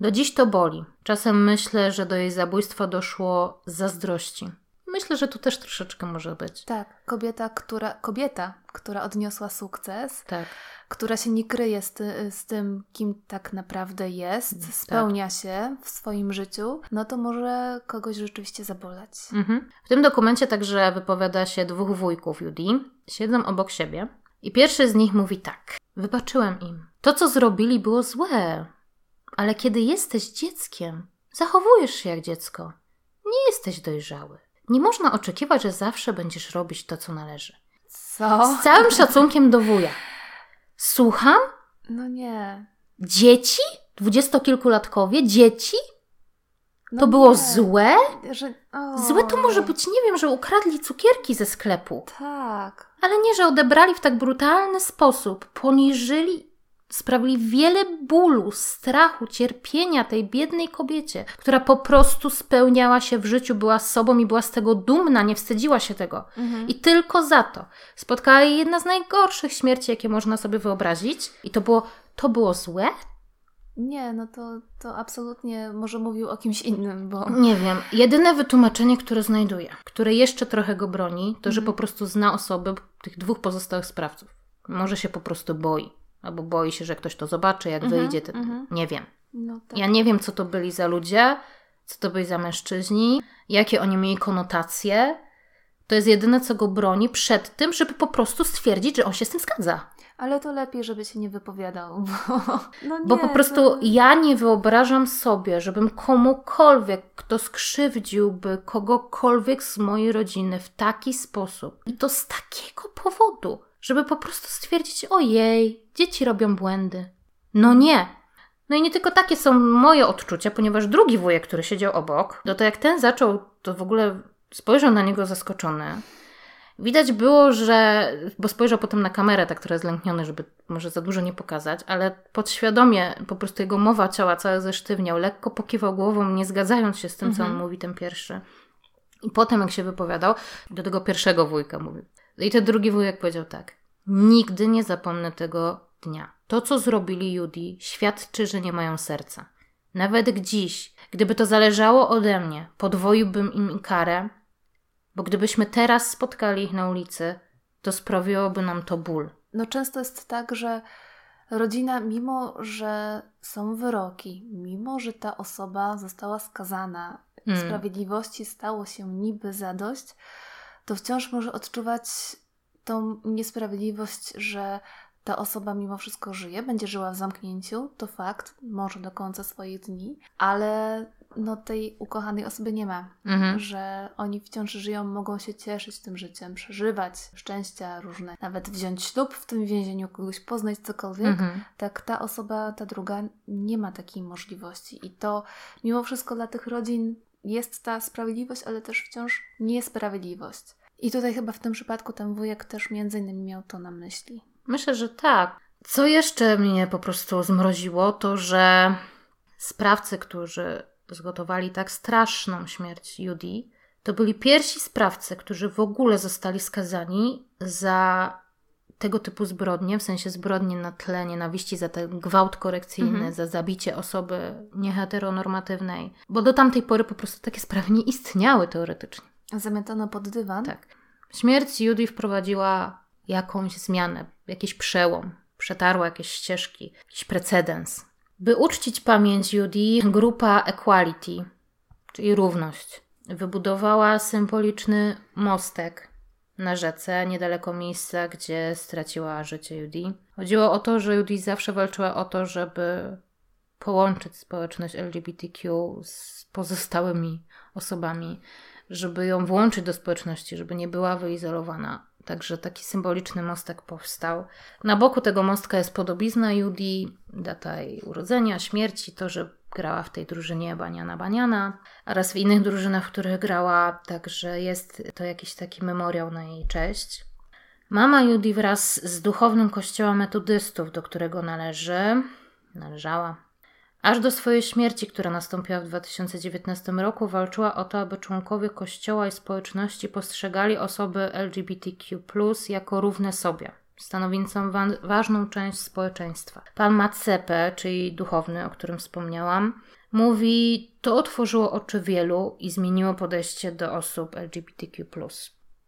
Do dziś to boli. Czasem myślę, że do jej zabójstwa doszło z zazdrości. Myślę, że tu też troszeczkę może być. Tak, kobieta, która, kobieta, która odniosła sukces, Tak. która się nie kryje z, ty, z tym, kim tak naprawdę jest, Tak. spełnia się w swoim życiu, no to może kogoś rzeczywiście zabolać. Mhm. W tym dokumencie także wypowiada się dwóch wujków Judy. Siedzą obok siebie i pierwszy z nich mówi tak. Wybaczyłem im. To, co zrobili, było złe. Ale kiedy jesteś dzieckiem, zachowujesz się jak dziecko. Nie jesteś dojrzały. Nie można oczekiwać, że zawsze będziesz robić to, co należy. Co? Z całym szacunkiem do wuja. Słucham? No nie. Dzieci? Dwudziestokilkulatkowie? Dzieci? No To było nie. złe? Że... o, Złe to może być, nie wiem, że ukradli cukierki ze sklepu. Tak. Ale nie, że odebrali w tak brutalny sposób, poniżyli, sprawili wiele bólu, strachu, cierpienia tej biednej kobiecie, która po prostu spełniała się w życiu, była sobą i była z tego dumna, nie wstydziła się tego. Mhm. I tylko za to spotkała jej jedna z najgorszych śmierci, jakie można sobie wyobrazić. I to było, to było złe? Nie, no to, to absolutnie może mówił o kimś innym, bo... Nie wiem. Jedyne wytłumaczenie, które znajduję, które jeszcze trochę go broni, to, że Mhm. po prostu zna osoby tych dwóch pozostałych sprawców. Może się po prostu boi. Albo boi się, że ktoś to zobaczy, jak Mhm, wyjdzie. To... mhm. Nie wiem. No tak. Ja nie wiem, co to byli za ludzie, co to byli za mężczyźni, jakie oni mieli konotacje. To jest jedyne, co go broni przed tym, żeby po prostu stwierdzić, że on się z tym zgadza. Ale to lepiej, żeby się nie wypowiadał, bo... No nie, Bo po prostu ja nie wyobrażam sobie, żebym komukolwiek, kto skrzywdziłby kogokolwiek z mojej rodziny w taki sposób i to z takiego powodu, żeby po prostu stwierdzić: ojej, dzieci robią błędy. No nie. No i nie tylko takie są moje odczucia, ponieważ drugi wujek, który siedział obok, no to jak ten zaczął, to w ogóle spojrzał na niego zaskoczony. Widać było, że. Bo spojrzał potem na kamerę, tak trochę zlękniony, żeby może za dużo nie pokazać, ale podświadomie po prostu jego mowa ciała cały zesztywniał, lekko pokiwał głową, nie zgadzając się z tym, co on Mhm. mówi, ten pierwszy. I potem, jak się wypowiadał, do tego pierwszego wujka mówił. I ten drugi wujek powiedział tak: Nigdy nie zapomnę tego dnia. To, co zrobili Judy, świadczy, że nie mają serca. Nawet dziś, gdyby to zależało ode mnie, podwoiłbym im karę, bo gdybyśmy teraz spotkali ich na ulicy, to sprawiłoby nam to ból. No często jest tak, że rodzina, mimo że są wyroki, mimo że ta osoba została skazana, Mm. sprawiedliwości stało się niby zadość, to wciąż może odczuwać tą niesprawiedliwość, że ta osoba mimo wszystko żyje, będzie żyła w zamknięciu, to fakt, może do końca swoich dni, ale no tej ukochanej osoby nie ma, Mhm. że oni wciąż żyją, mogą się cieszyć tym życiem, przeżywać szczęścia różne, nawet wziąć ślub w tym więzieniu, kogoś poznać, cokolwiek, Mhm. tak ta osoba, ta druga nie ma takiej możliwości. I to mimo wszystko dla tych rodzin jest ta sprawiedliwość, ale też wciąż niesprawiedliwość. I tutaj chyba w tym przypadku ten wujek też między innymi miał to na myśli. Myślę, że tak. Co jeszcze mnie po prostu zmroziło, to że sprawcy, którzy zgotowali tak straszną śmierć Judy, to byli pierwsi sprawcy, którzy w ogóle zostali skazani za tego typu zbrodnie, w sensie zbrodnie na tle nienawiści, za ten gwałt korekcyjny, mhm. za zabicie osoby nieheteronormatywnej, bo do tamtej pory po prostu takie sprawy nie istniały teoretycznie. Zamiatano pod dywan? Tak. Śmierć Judy wprowadziła jakąś zmianę, jakiś przełom, przetarła jakieś ścieżki, jakiś precedens. By uczcić pamięć Judy, grupa Equality, czyli równość, wybudowała symboliczny mostek na rzece, niedaleko miejsca, gdzie straciła życie Judy. Chodziło o to, że Judy zawsze walczyła o to, żeby połączyć społeczność LGBTQ z pozostałymi osobami, żeby ją włączyć do społeczności, żeby nie była wyizolowana. Także taki symboliczny mostek powstał. Na boku tego mostka jest podobizna Judy, data jej urodzenia, śmierci, to, że grała w tej drużynie Baniana Baniana oraz w innych drużynach, w których grała, także jest to jakiś taki memoriał na jej cześć. Mama Judy wraz z duchownym kościoła metodystów, do którego należy, należała, aż do swojej śmierci, która nastąpiła w 2019 roku, walczyła o to, aby członkowie kościoła i społeczności postrzegali osoby LGBTQ jako równe sobie stanowiącą wa ważną część społeczeństwa. Pan Matsepe, czyli duchowny, o którym wspomniałam, mówi: To otworzyło oczy wielu i zmieniło podejście do osób LGBTQ.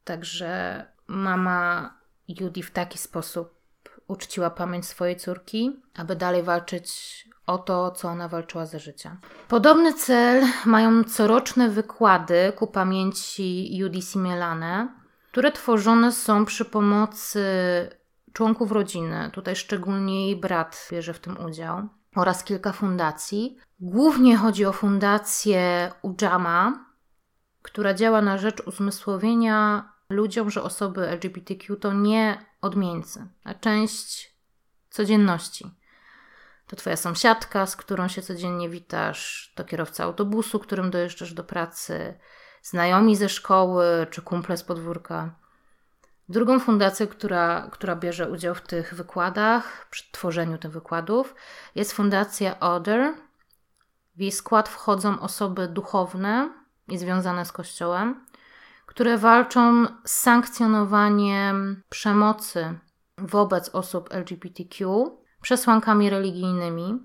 Także mama Judy w taki sposób uczciła pamięć swojej córki, aby dalej walczyć o to, co ona walczyła za życia. Podobny cel mają coroczne wykłady ku pamięci Judy Simelane, które tworzone są przy pomocy członków rodziny, tutaj szczególnie jej brat bierze w tym udział, oraz kilka fundacji. Głównie chodzi o fundację Ujama, która działa na rzecz uzmysłowienia ludziom, że osoby LGBTQ to nie odmieńcy, a część codzienności. To twoja sąsiadka, z którą się codziennie witasz, to kierowca autobusu, którym dojeżdżasz do pracy, znajomi ze szkoły czy kumple z podwórka. Drugą fundacją, która, która bierze udział w tych wykładach, przy tworzeniu tych wykładów, jest Fundacja Other. W jej skład wchodzą osoby duchowne i związane z Kościołem, które walczą z sankcjonowaniem przemocy wobec osób LGBTQ przesłankami religijnymi,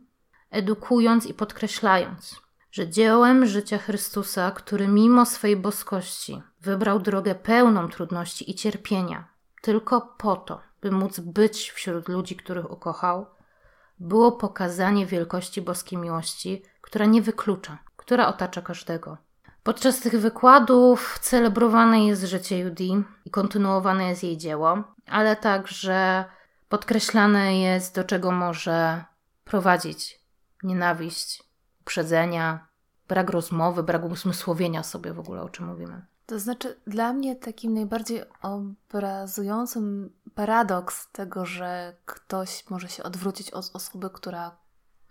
edukując i podkreślając, że dziełem życia Chrystusa, który mimo swej boskości wybrał drogę pełną trudności i cierpienia, tylko po to, by móc być wśród ludzi, których ukochał, było pokazanie wielkości boskiej miłości, która nie wyklucza, która otacza każdego. Podczas tych wykładów celebrowane jest życie Judy i kontynuowane jest jej dzieło, ale także podkreślane jest, do czego może prowadzić nienawiść, uprzedzenia, brak rozmowy, brak usmysłowienia sobie w ogóle, o czym mówimy. To znaczy, dla mnie takim najbardziej obrazującym paradoks tego, że ktoś może się odwrócić od osoby, która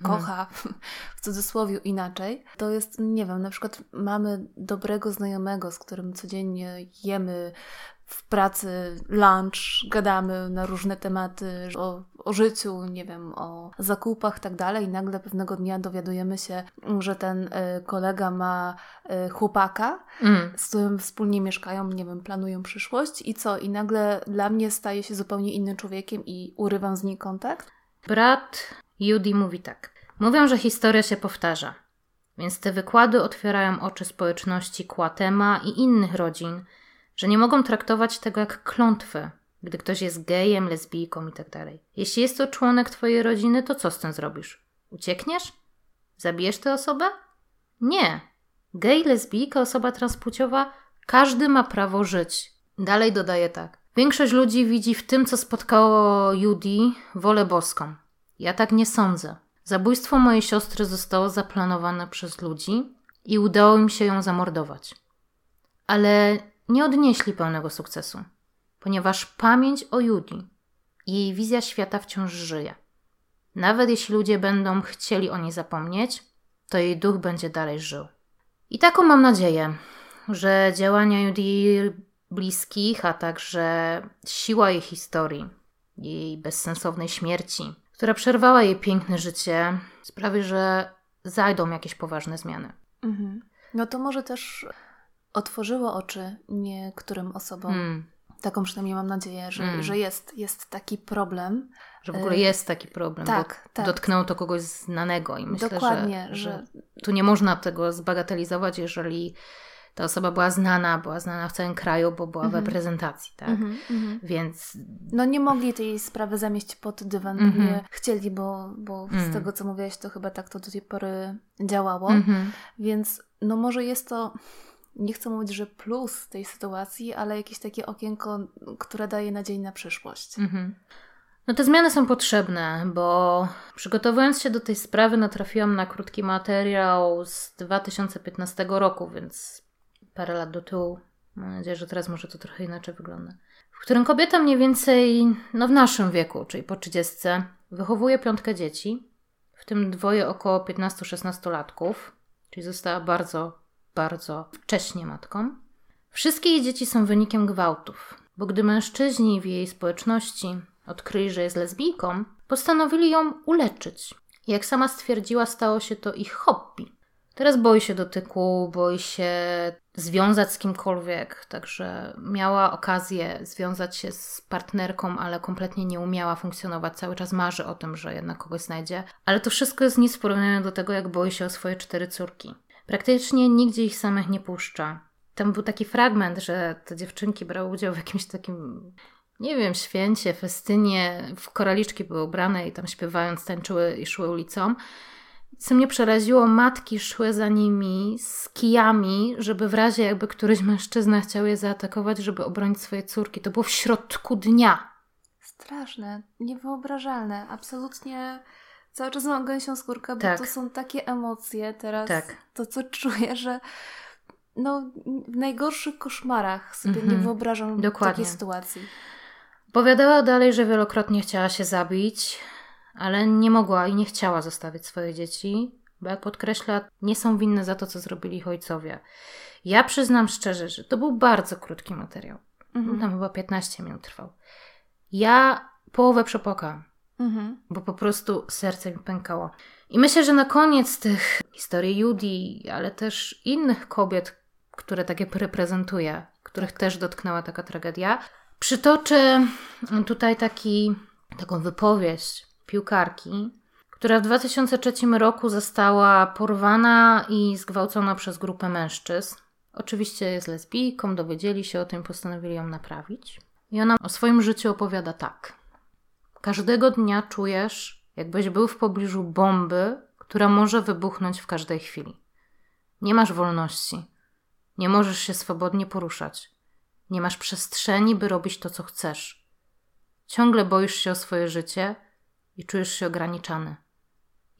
kocha, hmm. w cudzysłowie inaczej, to jest, nie wiem, na przykład mamy dobrego znajomego, z którym codziennie jemy w pracy lunch, gadamy na różne tematy o, o życiu, nie wiem, o zakupach tak dalej i nagle pewnego dnia dowiadujemy się, że ten y, kolega ma y, chłopaka, mm. z którym wspólnie mieszkają, nie wiem, planują przyszłość i co? I nagle dla mnie staje się zupełnie innym człowiekiem i urywam z nim kontakt? Brat Judy mówi tak. Mówią, że historia się powtarza. Więc te wykłady otwierają oczy społeczności Kłatema i innych rodzin, że nie mogą traktować tego jak klątwę, gdy ktoś jest gejem, lesbijką itd. Tak Jeśli jest to członek twojej rodziny, to co z tym zrobisz? Uciekniesz? Zabijesz tę osobę? Nie. Gej, lesbijka, osoba transpłciowa, każdy ma prawo żyć. Dalej dodaje tak. Większość ludzi widzi w tym, co spotkało Judy, wolę boską. Ja tak nie sądzę. Zabójstwo mojej siostry zostało zaplanowane przez ludzi i udało im się ją zamordować. Ale nie odnieśli pełnego sukcesu, ponieważ pamięć o Judi i jej wizja świata wciąż żyje. Nawet jeśli ludzie będą chcieli o niej zapomnieć, to jej duch będzie dalej żył. I taką mam nadzieję, że działania Judy bliskich, a także siła jej historii, jej bezsensownej śmierci, która przerwała jej piękne życie, sprawi, że zajdą jakieś poważne zmiany. Mhm. No to może też otworzyło oczy niektórym osobom. Hmm. Taką przynajmniej mam nadzieję, że, hmm. że jest, jest taki problem. Że w ogóle jest taki problem. Tak, tak. Dotknęło to kogoś znanego i myślę, Dokładnie, że, że tu nie można tego zbagatelizować, jeżeli ta osoba była znana, była znana w całym kraju, bo była w mhm. reprezentacji, tak? Mm -hmm. Więc... No nie mogli tej sprawy zamieść pod dywan, mm -hmm. nie chcieli, bo, bo mm. z tego, co mówiłaś, to chyba tak to do tej pory działało. -hmm. Więc no może jest to nie chcę mówić, że plus tej sytuacji, ale jakieś takie okienko, które daje nadzieję na przyszłość. Mhm. No te zmiany są potrzebne, bo przygotowując się do tej sprawy natrafiłam na krótki materiał z 2015 roku, więc parę lat do tyłu. Mam nadzieję, że teraz może to trochę inaczej wygląda. W którym kobieta mniej więcej, no w naszym wieku, czyli po 30, wychowuje piątkę dzieci, w tym dwoje około 15-16 latków, czyli została bardzo, bardzo wcześnie matką. Wszystkie jej dzieci są wynikiem gwałtów, bo gdy mężczyźni w jej społeczności odkryli, że jest lesbijką, postanowili ją uleczyć. Jak sama stwierdziła, stało się to ich hobby. Teraz boi się dotyku, boi się związać z kimkolwiek, także miała okazję związać się z partnerką, ale kompletnie nie umiała funkcjonować. Cały czas marzy o tym, że jednak kogoś znajdzie. Ale to wszystko jest nic w porównaniu do tego, jak boi się o swoje cztery córki. Praktycznie nigdzie ich samych nie puszcza. Tam był taki fragment, że te dziewczynki brały udział w jakimś takim nie wiem, święcie, festynie, w koraliczki były ubrane i tam śpiewając tańczyły i szły ulicą. Co mnie przeraziło, matki szły za nimi z kijami, żeby w razie jakby któryś mężczyzna chciał je zaatakować, żeby obronić swoje córki. To było w środku dnia. Straszne, niewyobrażalne. Absolutnie cały czas mam gęsią skórkę, bo tak. to są takie emocje teraz. Tak. To, co czuję, że no, w najgorszych koszmarach sobie mhm. nie wyobrażam Dokładnie. takiej sytuacji. Powiadała dalej, że wielokrotnie chciała się zabić, ale nie mogła i nie chciała zostawić swoich dzieci, bo jak podkreśla, nie są winne za to, co zrobili ich ojcowie. Ja przyznam szczerze, że to był bardzo krótki materiał. Mhm. Tam chyba 15 minut trwał. Ja połowę przepłakałam, mhm. bo po prostu serce mi pękało. I myślę, że na koniec tych historii Judy, ale też innych kobiet, które takie reprezentuje, których też dotknęła taka tragedia, przytoczę tutaj taki, taką wypowiedź piłkarki, która w 2003 roku została porwana i zgwałcona przez grupę mężczyzn. Oczywiście jest lesbijką, dowiedzieli się o tym, postanowili ją naprawić. I ona o swoim życiu opowiada tak. Każdego dnia czujesz, jakbyś był w pobliżu bomby, która może wybuchnąć w każdej chwili. Nie masz wolności. Nie możesz się swobodnie poruszać. Nie masz przestrzeni, by robić to, co chcesz. Ciągle boisz się o swoje życie i czujesz się ograniczany.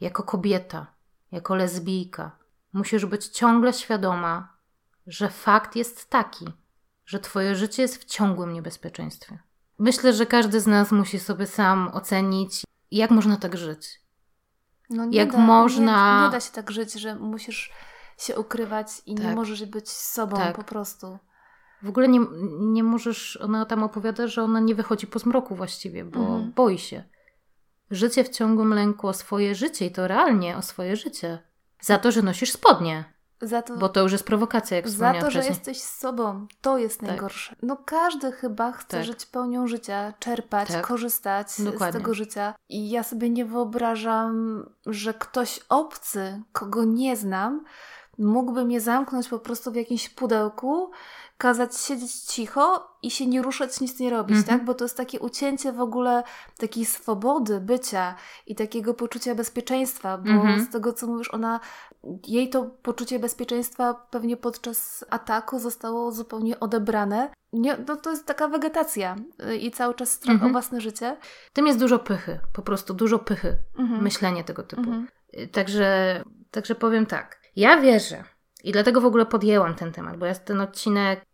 Jako kobieta, jako lesbijka, musisz być ciągle świadoma, że fakt jest taki, że Twoje życie jest w ciągłym niebezpieczeństwie. Myślę, że każdy z nas musi sobie sam ocenić, jak można tak żyć. No jak da, można. Nie, nie, da się tak żyć, że musisz się ukrywać i tak. nie możesz być sobą tak. po prostu. W ogóle nie, nie możesz, ona tam opowiada, że ona nie wychodzi po zmroku właściwie, bo mhm. boi się życie w ciągłym lęku o swoje życie i to realnie o swoje życie. Za to, że nosisz spodnie. Za to, bo to już jest prowokacja, jak Za to, że jesteś z sobą. To jest tak. najgorsze. No każdy chyba chce tak. żyć pełnią życia, czerpać, tak. korzystać Dokładnie. z tego życia. I ja sobie nie wyobrażam, że ktoś obcy, kogo nie znam, mógłby mnie zamknąć po prostu w jakimś pudełku kazać siedzieć cicho i się nie ruszać, nic nie robić, mm -hmm. tak? Bo to jest takie ucięcie w ogóle takiej swobody bycia i takiego poczucia bezpieczeństwa, bo mm -hmm. z tego, co mówisz, ona, jej to poczucie bezpieczeństwa pewnie podczas ataku zostało zupełnie odebrane. Nie, no to jest taka wegetacja y, i cały czas strach mm -hmm. o mhm. własne życie. Tym jest dużo pychy, po prostu dużo pychy, mhm. myślenie tego typu. Mhm. Y, także, także powiem tak. Ja wierzę, i dlatego w ogóle podjęłam ten temat, bo ja ten odcinek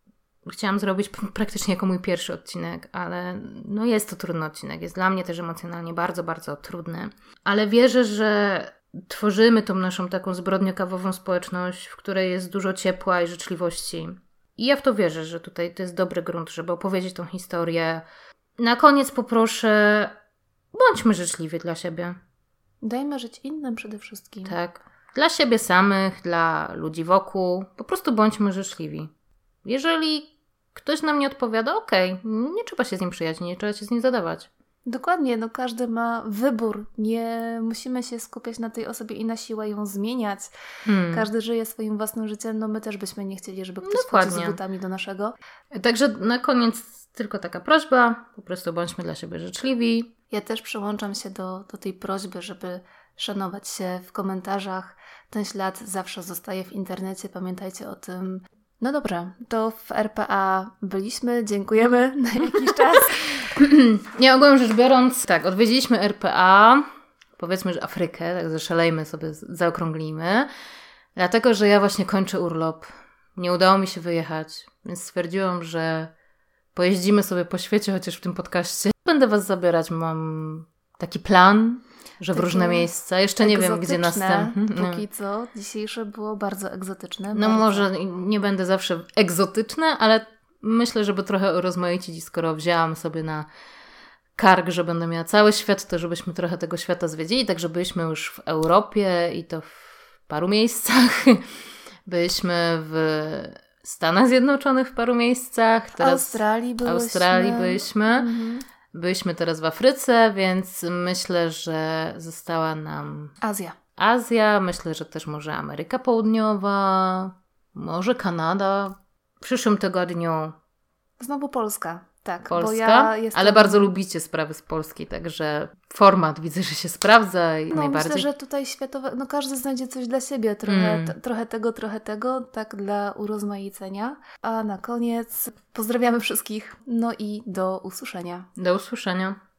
chciałam zrobić praktycznie jako mój pierwszy odcinek, ale no jest to trudny odcinek. Jest dla mnie też emocjonalnie bardzo, bardzo trudny. Ale wierzę, że tworzymy tą naszą taką zbrodniokawową społeczność, w której jest dużo ciepła i życzliwości. I ja w to wierzę, że tutaj to jest dobry grunt, żeby opowiedzieć tą historię. Na koniec poproszę, bądźmy życzliwi dla siebie. Dajmy żyć innym przede wszystkim. Tak. Dla siebie samych, dla ludzi wokół. Po prostu bądźmy życzliwi. Jeżeli ktoś nam nie odpowiada, okej, okay, nie trzeba się z nim przyjaźnić, nie trzeba się z nim zadawać. Dokładnie, no każdy ma wybór. Nie musimy się skupiać na tej osobie i na siłę ją zmieniać. Hmm. Każdy żyje swoim własnym życiem, no my też byśmy nie chcieli, żeby ktoś Dokładnie. z butami do naszego. Także na koniec tylko taka prośba, po prostu bądźmy dla siebie życzliwi. Ja też przyłączam się do, do tej prośby, żeby szanować się w komentarzach. Ten ślad zawsze zostaje w internecie, pamiętajcie o tym. No dobrze, to w RPA byliśmy, dziękujemy na jakiś czas. Nie, ogólnie rzecz biorąc, tak, odwiedziliśmy RPA, powiedzmy, że Afrykę, tak zaszalejmy sobie, zaokrąglimy, dlatego, że ja właśnie kończę urlop. Nie udało mi się wyjechać, więc stwierdziłam, że pojeździmy sobie po świecie, chociaż w tym podcaście. Będę Was zabierać, mam taki plan, że w różne miejsca. Jeszcze nie wiem, gdzie następny. No. Póki co, dzisiejsze było bardzo egzotyczne. No bardzo. może nie będę zawsze egzotyczne, ale myślę, żeby trochę rozmaicić, skoro wzięłam sobie na kark, że będę miała cały świat, to żebyśmy trochę tego świata zwiedzili, tak że byliśmy już w Europie i to w paru miejscach. Byliśmy w Stanach Zjednoczonych w paru miejscach. Teraz Australii byliśmy. Australii byliśmy. Mhm. Byliśmy teraz w Afryce, więc myślę, że została nam Azja. Azja, myślę, że też może Ameryka Południowa, może Kanada. W przyszłym tygodniu Znowu Polska. Tak, Polska, ja jestem... ale bardzo lubicie sprawy z Polski, także format widzę, że się sprawdza i no, najbardziej. Myślę, że tutaj światowe, no każdy znajdzie coś dla siebie, trochę, mm. trochę tego, trochę tego, tak dla urozmaicenia. A na koniec pozdrawiamy wszystkich, no i do usłyszenia. Do usłyszenia.